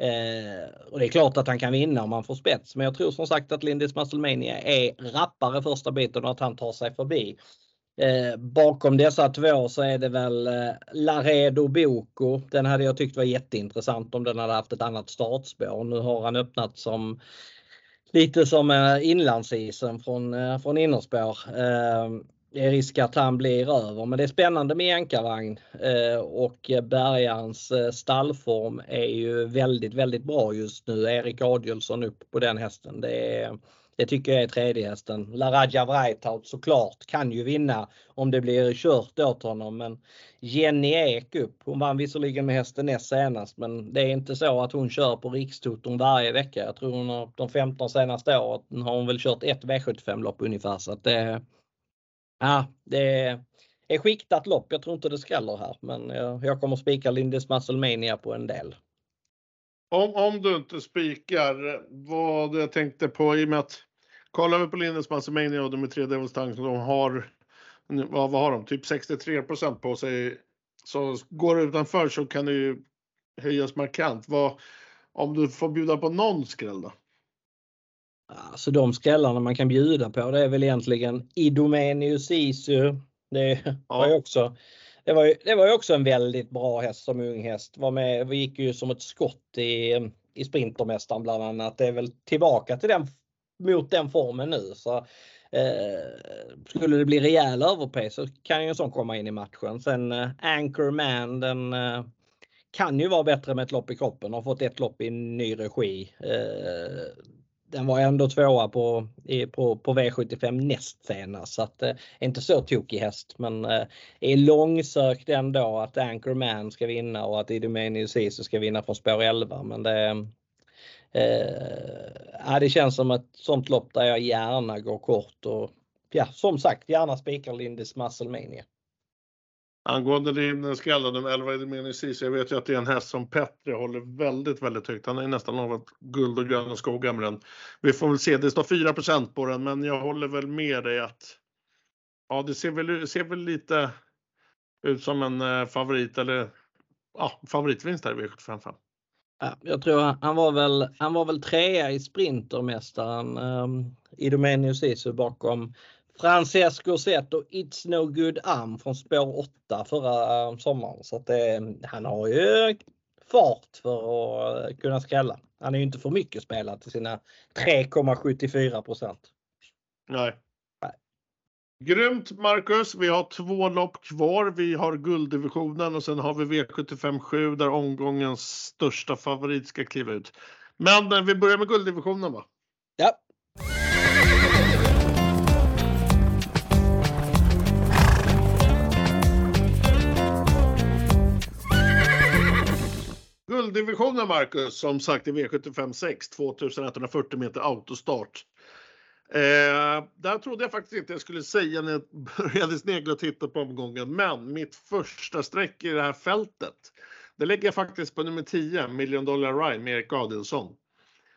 Eh, och det är klart att han kan vinna om han får spets, men jag tror som sagt att Lindis Musclemania är rappare första biten och att han tar sig förbi. Eh, bakom dessa två så är det väl eh, Laredo Boko. Den hade jag tyckt var jätteintressant om den hade haft ett annat startspår. Nu har han öppnat som lite som eh, inlandsisen från, eh, från innerspår. Eh, det är risk att han blir över. Men det är spännande med jänkarvagn eh, och Bergarens eh, stallform är ju väldigt, väldigt bra just nu. Erik Adielsson upp på den hästen. Det, är, det tycker jag är tredje hästen. Laraja Vreithout såklart kan ju vinna om det blir kört åt honom. Men Jenny Ek upp. Hon vann visserligen med hästen näst senast men det är inte så att hon kör på rikstoton varje vecka. Jag tror hon har de 15 senaste åren har hon väl kört ett V75 lopp ungefär så att det Ja, det är skiktat lopp. Jag tror inte det skräller här, men jag, kommer spika Lindes Musclemania på en del. Om, om du inte spikar, vad jag tänkte på i och med att kollar vi på Lindes Musclemania och de är tre Devils Tank, de har, vad, vad har de, typ 63% på sig. Så går det utanför så kan det ju höjas markant. Vad, om du får bjuda på någon skräll då? Alltså de skrällarna man kan bjuda på det är väl egentligen Idomenius Isu. Det var ju också det var, ju, det var ju också en väldigt bra häst som ung häst. Var med, vi gick ju som ett skott i, i Sprintermästaren bland annat. Det är väl tillbaka till den, mot den formen nu. Så, eh, skulle det bli rejäl överpace så kan ju en sån komma in i matchen. Sen eh, Anchorman den eh, kan ju vara bättre med ett lopp i kroppen. Har fått ett lopp i ny regi. Eh, den var ändå tvåa på, på, på V75 näst senast så att eh, inte så tokig häst men eh, är långsökt ändå att Anchorman ska vinna och att Idomenius Sisu ska vinna från spår 11 men det eh, det känns som ett sånt lopp där jag gärna går kort och ja som sagt gärna spikar Lindis Muscle Mania. Angående din de elva 11 Edeminicis, jag vet ju att det är en häst som Petri håller väldigt, väldigt högt. Han är nästan lovat guld och gröna skogar med den. Vi får väl se, det står 4% på den, men jag håller väl med dig att ja, det ser väl, ser väl lite ut som en eh, favorit eller ja, favoritvinst här i V755. Ja, jag tror han var väl, han var väl trea i Sprintermästaren ehm, i Domenius Isu bakom Francesco Zet och It's No Good Arm från spår 8 förra eh, sommaren. Så att det, han har ju fart för att kunna skrälla. Han är ju inte för mycket spelad till sina 3,74 procent. Nej. Nej. Grymt Marcus. Vi har två lopp kvar. Vi har gulddivisionen och sen har vi V75 7 där omgångens största favorit ska kliva ut. Men eh, vi börjar med gulddivisionen va? Ja. Gulddivisionen Marcus, som sagt i V75 6, 2140 meter autostart. Eh, där trodde jag faktiskt inte jag skulle säga när jag [laughs] började snegla och titta på omgången, men mitt första streck i det här fältet, det lägger jag faktiskt på nummer 10, Million Dollar Ride med Erik Adielsson.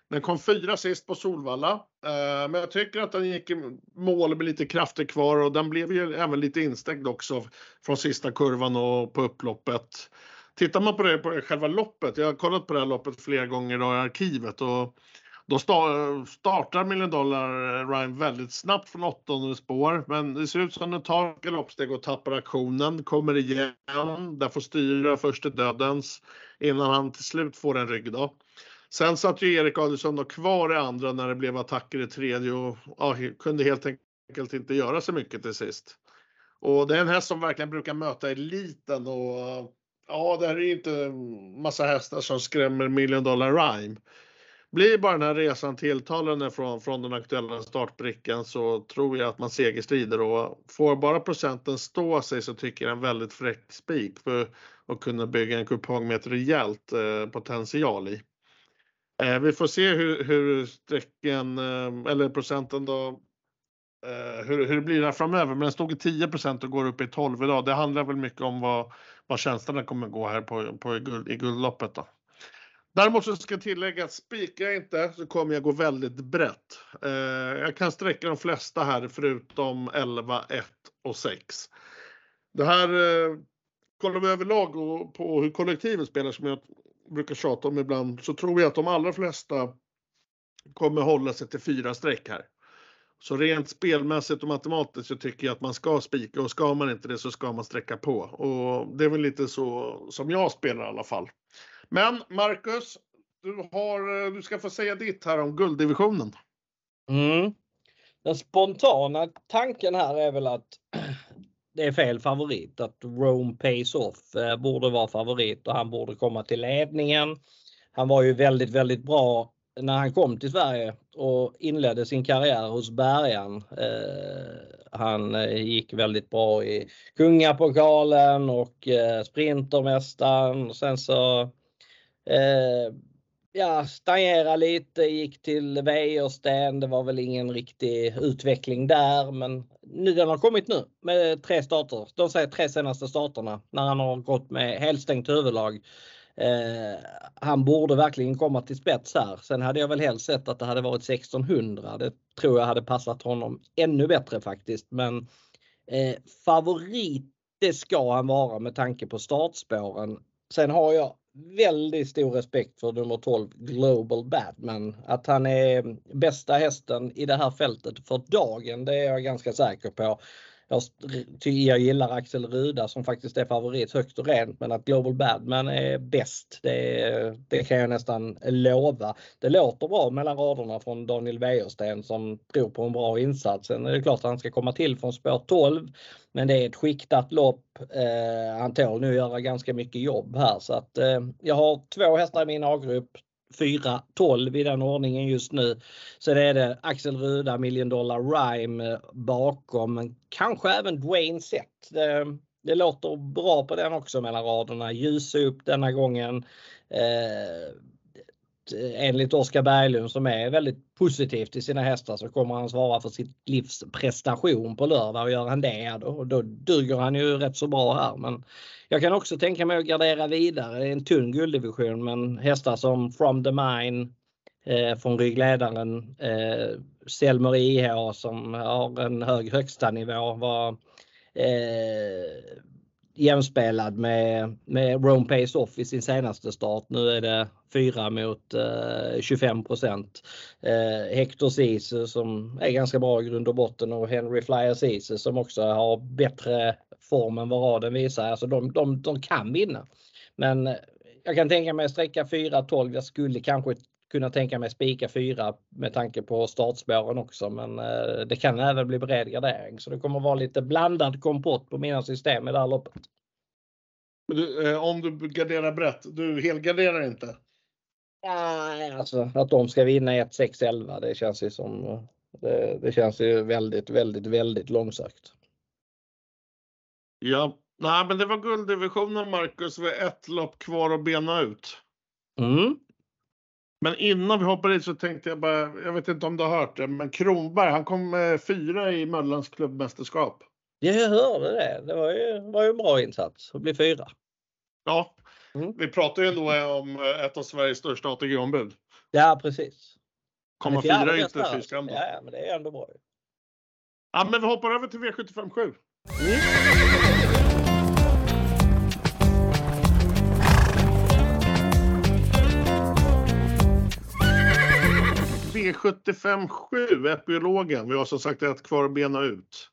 Den kom fyra sist på Solvalla, eh, men jag tycker att den gick i mål med lite krafter kvar och den blev ju även lite instängd också från sista kurvan och på upploppet. Tittar man på det på själva loppet, jag har kollat på det här loppet flera gånger i arkivet och då startar Million Dollar eh, Ryan väldigt snabbt från åttonde spår, men det ser ut som att den tar galoppsteg och tappar aktionen, kommer igen, där får styra först till dödens innan han till slut får en rygg då. Sen satt ju Erik Adielsson då kvar i andra när det blev attacker i tredje och ja, kunde helt enkelt inte göra så mycket till sist. Och det är en häst som verkligen brukar möta eliten och ja, det här är inte massa hästar som skrämmer Million Dollar Rhyme. Blir bara den här resan tilltalande från, från den aktuella startbrickan så tror jag att man segerstrider och får bara procenten stå sig så tycker jag en väldigt fräck spik för att kunna bygga en kupong med ett rejält eh, potential i. Eh, vi får se hur, hur strecken eh, eller procenten då eh, hur, hur det blir där framöver. Men den stod i 10% och går upp i 12 idag. Det handlar väl mycket om vad, vad tjänsterna kommer gå här på, på i, guld, i guldloppet. Då. Däremot så ska jag tillägga att spikar jag inte så kommer jag gå väldigt brett. Eh, jag kan sträcka de flesta här förutom 11, 1 och 6. Det här eh, kollar vi överlag och på hur kollektivet spelar som jag brukar tjata om ibland så tror jag att de allra flesta kommer hålla sig till fyra streck här. Så rent spelmässigt och matematiskt så tycker jag att man ska spika och ska man inte det så ska man sträcka på. Och det är väl lite så som jag spelar i alla fall. Men Marcus, du, har, eh, du ska få säga ditt här om gulddivisionen. Mm. Den spontana tanken här är väl att [clears throat] det är fel favorit. Att Rome Pays Off eh, borde vara favorit och han borde komma till ledningen. Han var ju väldigt, väldigt bra när han kom till Sverige och inledde sin karriär hos Bergan. Eh, han eh, gick väldigt bra i Kungapokalen och eh, Sprintermästaren. Sen så eh, ja, stagnerade lite, gick till Wäjersten. Det var väl ingen riktig utveckling där, men nu, den har kommit nu med tre starter. De säger tre senaste starterna när han har gått med helstängt huvudlag. Eh, han borde verkligen komma till spets här. Sen hade jag väl helst sett att det hade varit 1600. Det tror jag hade passat honom ännu bättre faktiskt. Men eh, favorit det ska han vara med tanke på startspåren. Sen har jag väldigt stor respekt för nummer 12 Global Badman. Att han är bästa hästen i det här fältet för dagen, det är jag ganska säker på. Jag, jag gillar Axel Ruda som faktiskt är favorit högt och rent men att Global Badman är bäst det, det kan jag nästan lova. Det låter bra mellan raderna från Daniel Wäjersten som tror på en bra insats. Sen är det klart att han ska komma till från spår 12 men det är ett skiktat lopp. Eh, han tål nu göra ganska mycket jobb här så att eh, jag har två hästar i min A-grupp 4-12 i den ordningen just nu. Sen är det Axel Ruda, Million Dollar Rhyme eh, bakom, men kanske även Dwayne Sett. Det, det låter bra på den också mellan raderna. Ljusa upp denna gången. Eh, Eh, enligt Oskar Berglund som är väldigt positiv till sina hästar så kommer han svara för sitt livs prestation på lördag och gör han det då, då duger han ju rätt så bra här. Men jag kan också tänka mig att gardera vidare. Det är en tunn gulddivision men hästar som From the Mine eh, från ryggledaren eh, Selmer IH som har en hög högsta nivå var eh, jämspelad med, med Rome Pace Off i sin senaste start. Nu är det 4 mot eh, 25 procent. Eh, Hector Ceesay som är ganska bra i grund och botten och Henry Flyer Ceesay som också har bättre form än vad raden visar. Alltså de, de, de kan vinna. Men jag kan tänka mig sträcka 4-12. Jag skulle kanske kunna tänka mig spika 4 med tanke på startspåren också. Men eh, det kan även bli bred gardering så det kommer vara lite blandad kompott på mina system i det här loppet. Du, eh, om du garderar brett, du helgarderar inte? Nej, alltså att de ska vinna 1, 6, 11 det känns ju som det, det känns ju väldigt, väldigt, väldigt långsökt. Ja, nej, men det var gulddivisionen Marcus. Vi har ett lopp kvar att bena ut. Mm. Men innan vi hoppar dit så tänkte jag bara, jag vet inte om du har hört det, men Kronberg, han kom eh, fyra i Möllans klubbmästerskap. Ja, jag hörde det. Det var ju, var ju bra insats att bli fyra. Ja, mm. vi pratar ju ändå om eh, ett av Sveriges största ATG-ombud. Ja, precis. Komma fyra är inte fy skam ja, men det är ändå bra. Ja, men vi hoppar över till V757. Mm. E V75.7, epilogen. Vi har som sagt ett kvar att bena ut.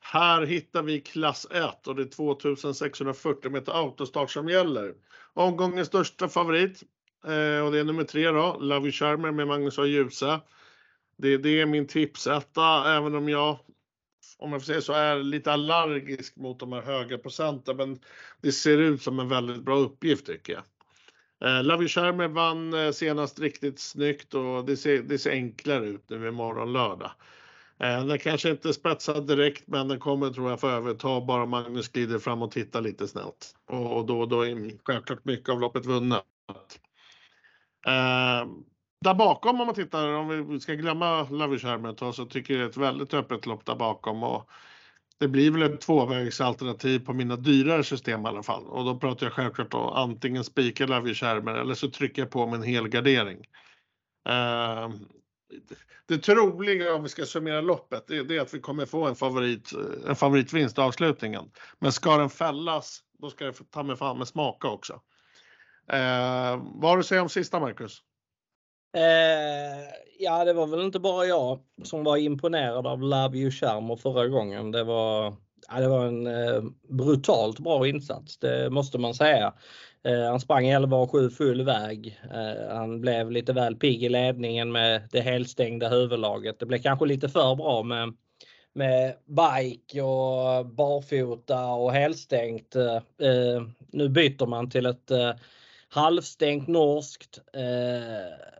Här hittar vi klass 1 och det är 2640 meter autostart som gäller. Omgångens största favorit eh, och det är nummer 3 då, Love You Charmer med Magnus A. Djuse. Det, det är min tipsetta, även om jag om jag får säga så, är lite allergisk mot de här höga procenten. Men det ser ut som en väldigt bra uppgift tycker jag. Eh, Love vann eh, senast riktigt snyggt och det ser, det ser enklare ut nu imorgon lördag. Eh, den kanske inte spetsar direkt men den kommer tror jag få överta bara Magnus glider fram och tittar lite snällt. Och då, då är självklart mycket av loppet vunnet. Eh, där bakom om man tittar, om vi ska glömma tag, så tycker jag det är ett väldigt öppet lopp där bakom. Och det blir väl ett tvåvägsalternativ på mina dyrare system i alla fall. Och då pratar jag självklart då antingen spika Lavish eller så trycker jag på med en helgardering. Uh, eh, det troliga om vi ska summera loppet, det, det, är att vi kommer få en, favorit, en favoritvinst i avslutningen. Men ska den fällas, då ska det ta mig fan med smaka också. Eh, vad har du att säga om sista Marcus? Eh, ja, det var väl inte bara jag som var imponerad av Love You Charmer förra gången. Det var, ja, det var en eh, brutalt bra insats, det måste man säga. Eh, han sprang 11,7 full väg. Eh, han blev lite väl pigg i ledningen med det helstängda huvudlaget. Det blev kanske lite för bra med, med bike och barfota och helstängt. Eh, eh nu byter man till ett eh, halvstängt norskt eh,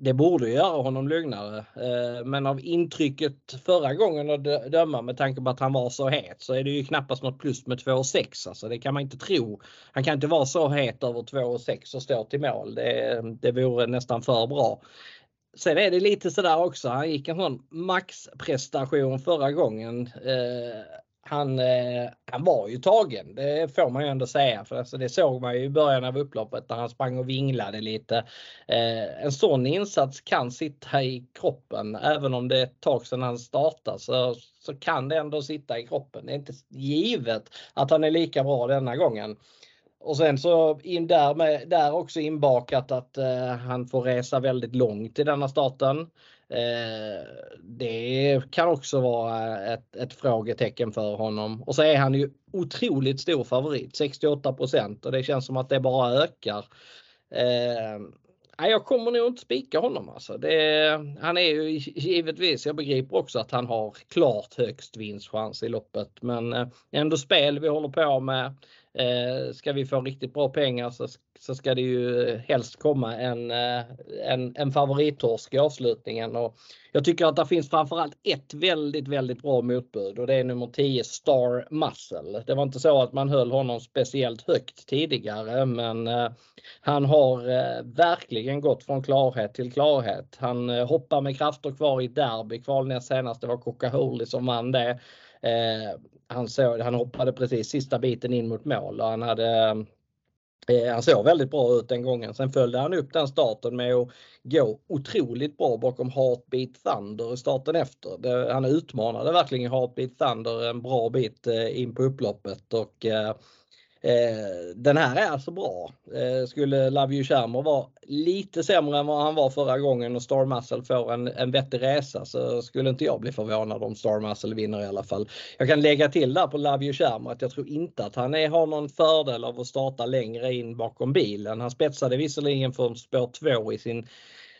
det borde göra honom lugnare. Eh, men av intrycket förra gången att döma med tanke på att han var så het så är det ju knappast något plus med 2,6. Alltså det kan man inte tro. Han kan inte vara så het över 2,6 och stå till mål. Det, det vore nästan för bra. Sen är det lite sådär också. Han gick en sån maxprestation förra gången. Eh, han, eh, han var ju tagen, det får man ju ändå säga. För alltså, det såg man ju i början av upploppet när han sprang och vinglade lite. Eh, en sån insats kan sitta i kroppen även om det är ett tag sedan han startade så, så kan det ändå sitta i kroppen. Det är inte givet att han är lika bra denna gången. Och sen så in där, med, där också inbakat att eh, han får resa väldigt långt i denna starten. Eh, det kan också vara ett, ett frågetecken för honom. Och så är han ju otroligt stor favorit, 68 och det känns som att det bara ökar. Eh, jag kommer nog inte spika honom alltså. Det, han är ju givetvis, jag begriper också att han har klart högst vinstchans i loppet men eh, ändå spel vi håller på med. Eh, ska vi få riktigt bra pengar så så ska det ju helst komma en, eh, en, en favorittorsk i avslutningen. Och jag tycker att det finns framförallt ett väldigt, väldigt bra motbud och det är nummer 10 Star Muscle. Det var inte så att man höll honom speciellt högt tidigare men eh, han har eh, verkligen gått från klarhet till klarhet. Han hoppar med krafter kvar i derby. Kvalnäst senast det var Coca-Cola som vann det. Eh, han, såg, han hoppade precis sista biten in mot mål och han hade Eh, han såg väldigt bra ut den gången. Sen följde han upp den starten med att gå otroligt bra bakom Heartbeat Thunder i starten efter. Han utmanade verkligen Heartbeat Thunder en bra bit eh, in på upploppet och eh, eh, den här är alltså bra. Eh, skulle Love You Charmer vara lite sämre än vad han var förra gången och Star Muscle får en, en vettig resa så skulle inte jag bli förvånad om Star Muscle vinner i alla fall. Jag kan lägga till där på Love You Charmer att jag tror inte att han är, har någon fördel av att starta längre in bakom bilen. Han spetsade visserligen för spår 2 i sin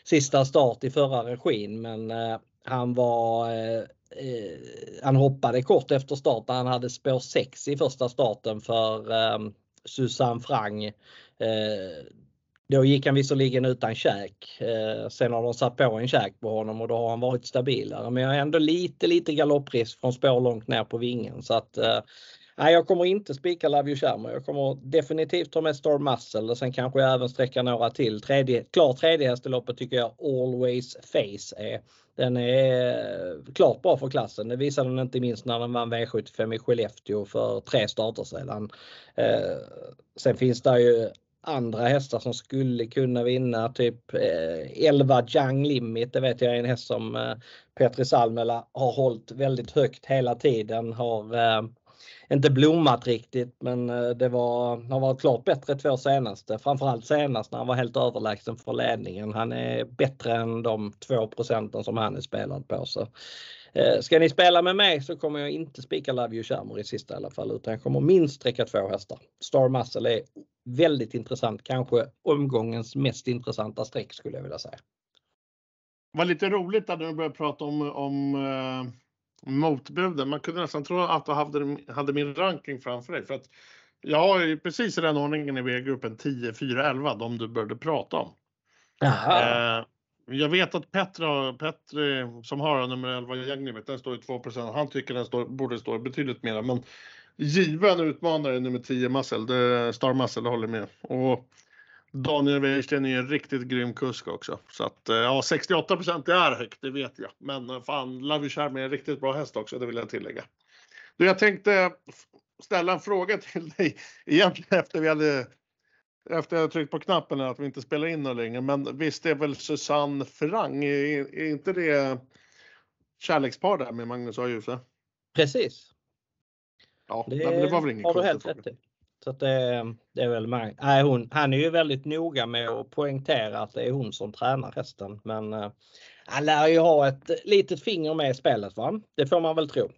sista start i förra regin men eh, han var eh, Eh, han hoppade kort efter start han hade spår 6 i första starten för eh, Susanne Frang. Eh, då gick han visserligen utan käk. Eh, sen har de satt på en käk på honom och då har han varit stabilare. Men jag har ändå lite, lite galopprisk från spår långt ner på vingen. Så att, eh, Nej, jag kommer inte spika Love You Charmer. Jag kommer definitivt ta med Star Muscle och sen kanske jag även sträcka några till. Tredje, klar tredje häst i loppet tycker jag Always Face är. Den är klart bra för klassen. Det visade den inte minst när den vann V75 i Skellefteå för tre starter sedan. Eh, sen finns det ju andra hästar som skulle kunna vinna. Typ eh, 11 Young Limit. Det vet jag är en häst som eh, Petri Salmela har hållit väldigt högt hela tiden. Har eh, inte blommat riktigt men eh, det var, har varit klart bättre två senaste. Framförallt senast när han var helt överlägsen för ledningen. Han är bättre än de 2 procenten som han är spelad på. Så, eh, ska ni spela med mig så kommer jag inte spika Love You Charmer i sista i alla fall utan jag kommer minst sträcka två hästar. Star Muscle är väldigt intressant, kanske omgångens mest intressanta streck skulle jag vilja säga. Det var lite roligt när du började prata om, om eh, motbuden. Man kunde nästan tro att du hade, hade min ranking framför dig. För att jag har ju precis i den ordningen i V-gruppen 10, 4, 11, de du började prata om. Eh, jag vet att Petra, Petri som har nummer 11 i gängnumret, den står i 2% Han tycker den står, borde stå betydligt mera. Men given utmanare nummer 10 Muscle, det, Star Muscle, det håller med. Och Daniel Wäjersten är en riktigt grym kusk också. Så att eh, ja, 68 det är högt, det vet jag. Men eh, fan, Charm är en riktigt bra häst också, det vill jag tillägga. Du, jag tänkte ställa en fråga till [laughs] dig egentligen efter vi hade efter jag tryckt på knappen att vi inte spelar in något längre. Men visst är väl Susanne Frang, är, är inte det kärlekspar där med Magnus A. Djuse? Precis. Ja, det, men det var väl ingen har du helt rätt i. Så att det, det är väl nej, hon, han är ju väldigt noga med att poängtera att det är hon som tränar hästen. Men äh, han lär ju ha ett litet finger med i spelet va? Det får man väl tro.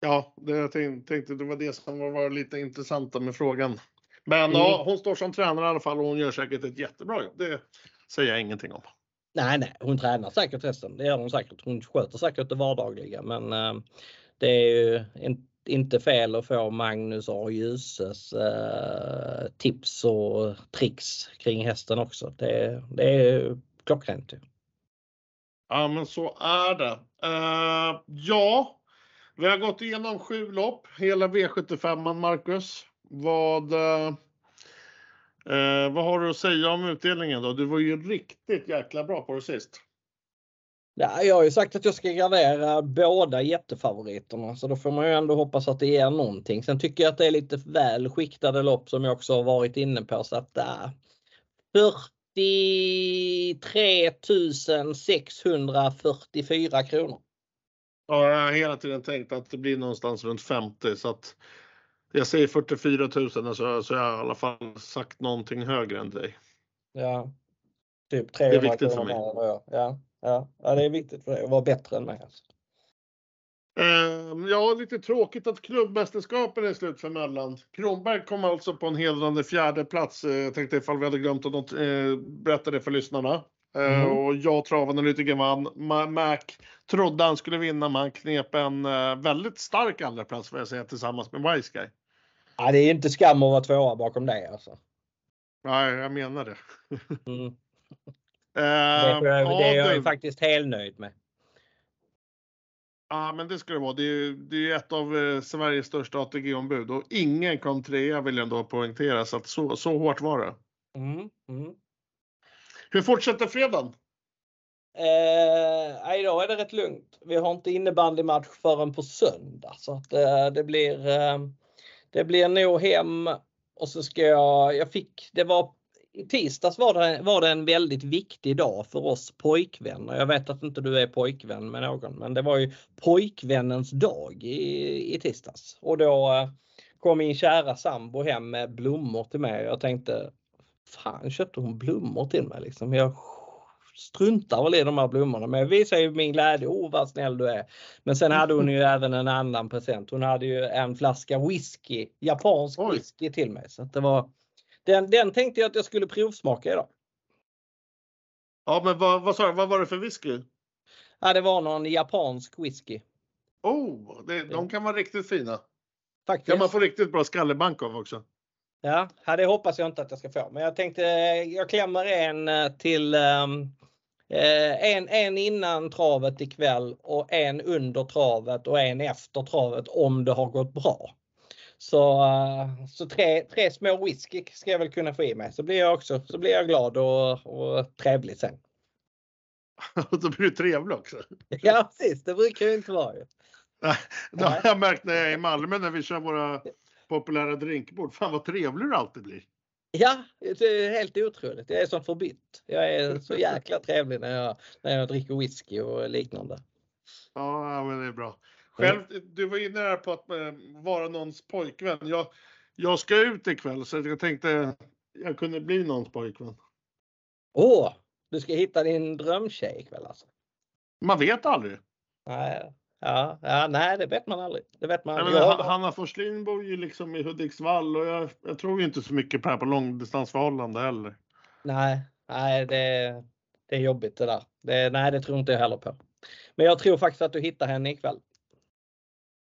Ja, det jag tänkte det var det som var lite intressanta med frågan. Men mm. ja, hon står som tränare i alla fall och hon gör säkert ett jättebra jobb. Det säger jag ingenting om. Nej, nej, hon tränar säkert hästen. Det gör hon säkert. Hon sköter säkert det vardagliga, men äh, det är ju en inte fel att få Magnus A. Ljuses eh, tips och tricks kring hästen också. Det, det är klockrent. Ja men så är det. Uh, ja, vi har gått igenom sju lopp, hela V75 Marcus. Vad, uh, vad har du att säga om utdelningen då? Du var ju riktigt jäkla bra på det sist. Ja, jag har ju sagt att jag ska gradera båda jättefavoriterna så då får man ju ändå hoppas att det ger någonting. Sen tycker jag att det är lite väl skiktade lopp som jag också har varit inne på så att äh, 43 644 kronor. Ja, jag har hela tiden tänkt att det blir någonstans runt 50 så att jag säger 44 000 så, så jag har i alla fall sagt någonting högre än dig. Ja, typ 300 Det är viktigt för mig. Ja. Ja, ja, det är viktigt för dig att vara bättre än mig. Alltså. Uh, ja, lite tråkigt att klubbmästerskapen är slut för Möllan. Kronberg kom alltså på en hedrande fjärde plats. Uh, jag tänkte ifall vi hade glömt att uh, berätta det för lyssnarna. Uh, mm. Och jag travanalytikern vann. Mac trodde han skulle vinna, men han knep en uh, väldigt stark andra plats får jag säga tillsammans med Wise Guy. Ja, det är inte skam att vara tvåa bakom dig alltså. Nej, jag menar det. [laughs] Mm. Eh, Det, det är jag Adel- faktiskt helt nöjd med. Ja, men det ska det vara. Det är, ju- det är ett av eh, Sveriges största ATG-ombud och ingen kom trea vill jag ändå poängtera så att så, så hårt var det. Mm. Mm. Hur fortsätter fredagen? Eh, då är det rätt lugnt. Vi har inte innebandymatch förrän på söndag så att eh, det blir. Eh, det blir nog hem och så ska jag. Jag fick. Det var i tisdags var det, var det en väldigt viktig dag för oss pojkvänner. Jag vet att inte du är pojkvän med någon, men det var ju pojkvännens dag i, i tisdags och då eh, kom min kära sambo hem med blommor till mig. Jag tänkte fan köpte hon blommor till mig liksom? Jag struntar väl i de här blommorna men jag visar ju min glädje. Oh vad snäll du är. Men sen hade hon ju [laughs] även en annan present. Hon hade ju en flaska whisky, japansk Oj. whisky till mig. Så att det var, den, den tänkte jag att jag skulle provsmaka idag. Ja, men vad, vad sa? Vad var det för whisky? Ja, det var någon japansk whisky. Oh, det, de kan vara riktigt fina. Faktiskt. Kan man få riktigt bra skallebank av också. Ja, det hoppas jag inte att jag ska få. Men jag tänkte jag klämmer en eh, till ehm, eh, en, en innan travet ikväll och en under travet och en efter travet om det har gått bra. Så, eh, så tre, tre små whisky ska jag väl kunna få i mig så blir jag också så blir jag glad och, och trevlig sen. [laughs] Och då blir du trevlig också. [laughs] Ja precis, det brukar ju inte vara. Det har jag märkt när jag är i Malmö när vi kör våra populära drinkbord. Fan vad trevlig du alltid blir. Ja, det är helt otroligt. Jag är som förbytt. Jag är så jäkla trevlig när jag, när jag dricker whisky och liknande. Ja, men det är bra. Själv, du var inne där på att eh, vara någons pojkvän. Jag, jag ska ut ikväll så jag tänkte jag kunde bli någons pojkvän. Åh, du ska hitta din drömtjej ikväll alltså? Man vet aldrig. Nej, ja, ja, nej, det vet man aldrig. Det vet man menar, Jag- Hanna Forslin bor ju liksom i Hudiksvall och jag, jag tror inte så mycket på det här på långdistansförhållande heller. Nej, nej det, det är jobbigt det där. Det, nej, det tror inte jag heller på. Men jag tror faktiskt att du hittar henne ikväll.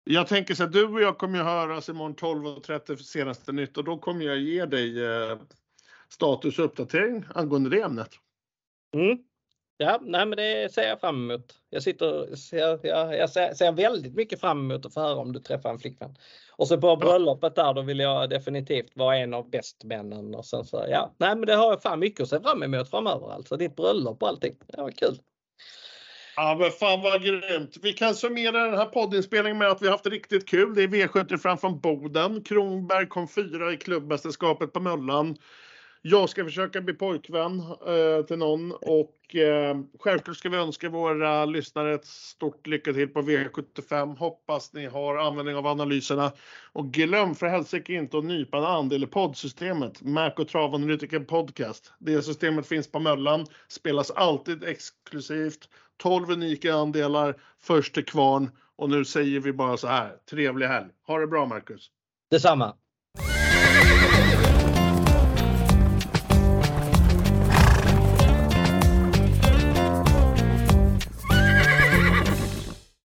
Jag tänker så att du och jag kommer ju höras imorgon 12.30 för senaste nytt och då kommer jag ge dig eh, status och uppdatering angående det ämnet. Mm. Ja, nej, men det ser jag fram emot. Jag sitter, ser, jag, jag ser, ser väldigt mycket fram emot att få höra om du träffar en flickvän. Och så på bröllopet där, då vill jag definitivt vara en av bästmännen och sen så, ja, nej, men det har jag fan mycket att se fram emot framöver alltså. Ditt bröllop och allting. Det var kul. Ja men fan vad grymt. Vi kan summera den här poddinspelningen med att vi har haft riktigt kul. Det är V75 från Boden. Kronberg kom fyra i klubbmästerskapet på Möllan. Jag ska försöka bli pojkvän eh, till någon och eh, självklart ska vi önska våra lyssnare ett stort lycka till på V75. Hoppas ni har användning av analyserna och glöm för helsike inte att nypa en andel i poddsystemet. Mac och Travanalytiker Podcast. Det systemet finns på Möllan, spelas alltid exklusivt. 12 unika andelar, först till kvarn och nu säger vi bara så här. Trevlig helg. Ha det bra Marcus. Detsamma.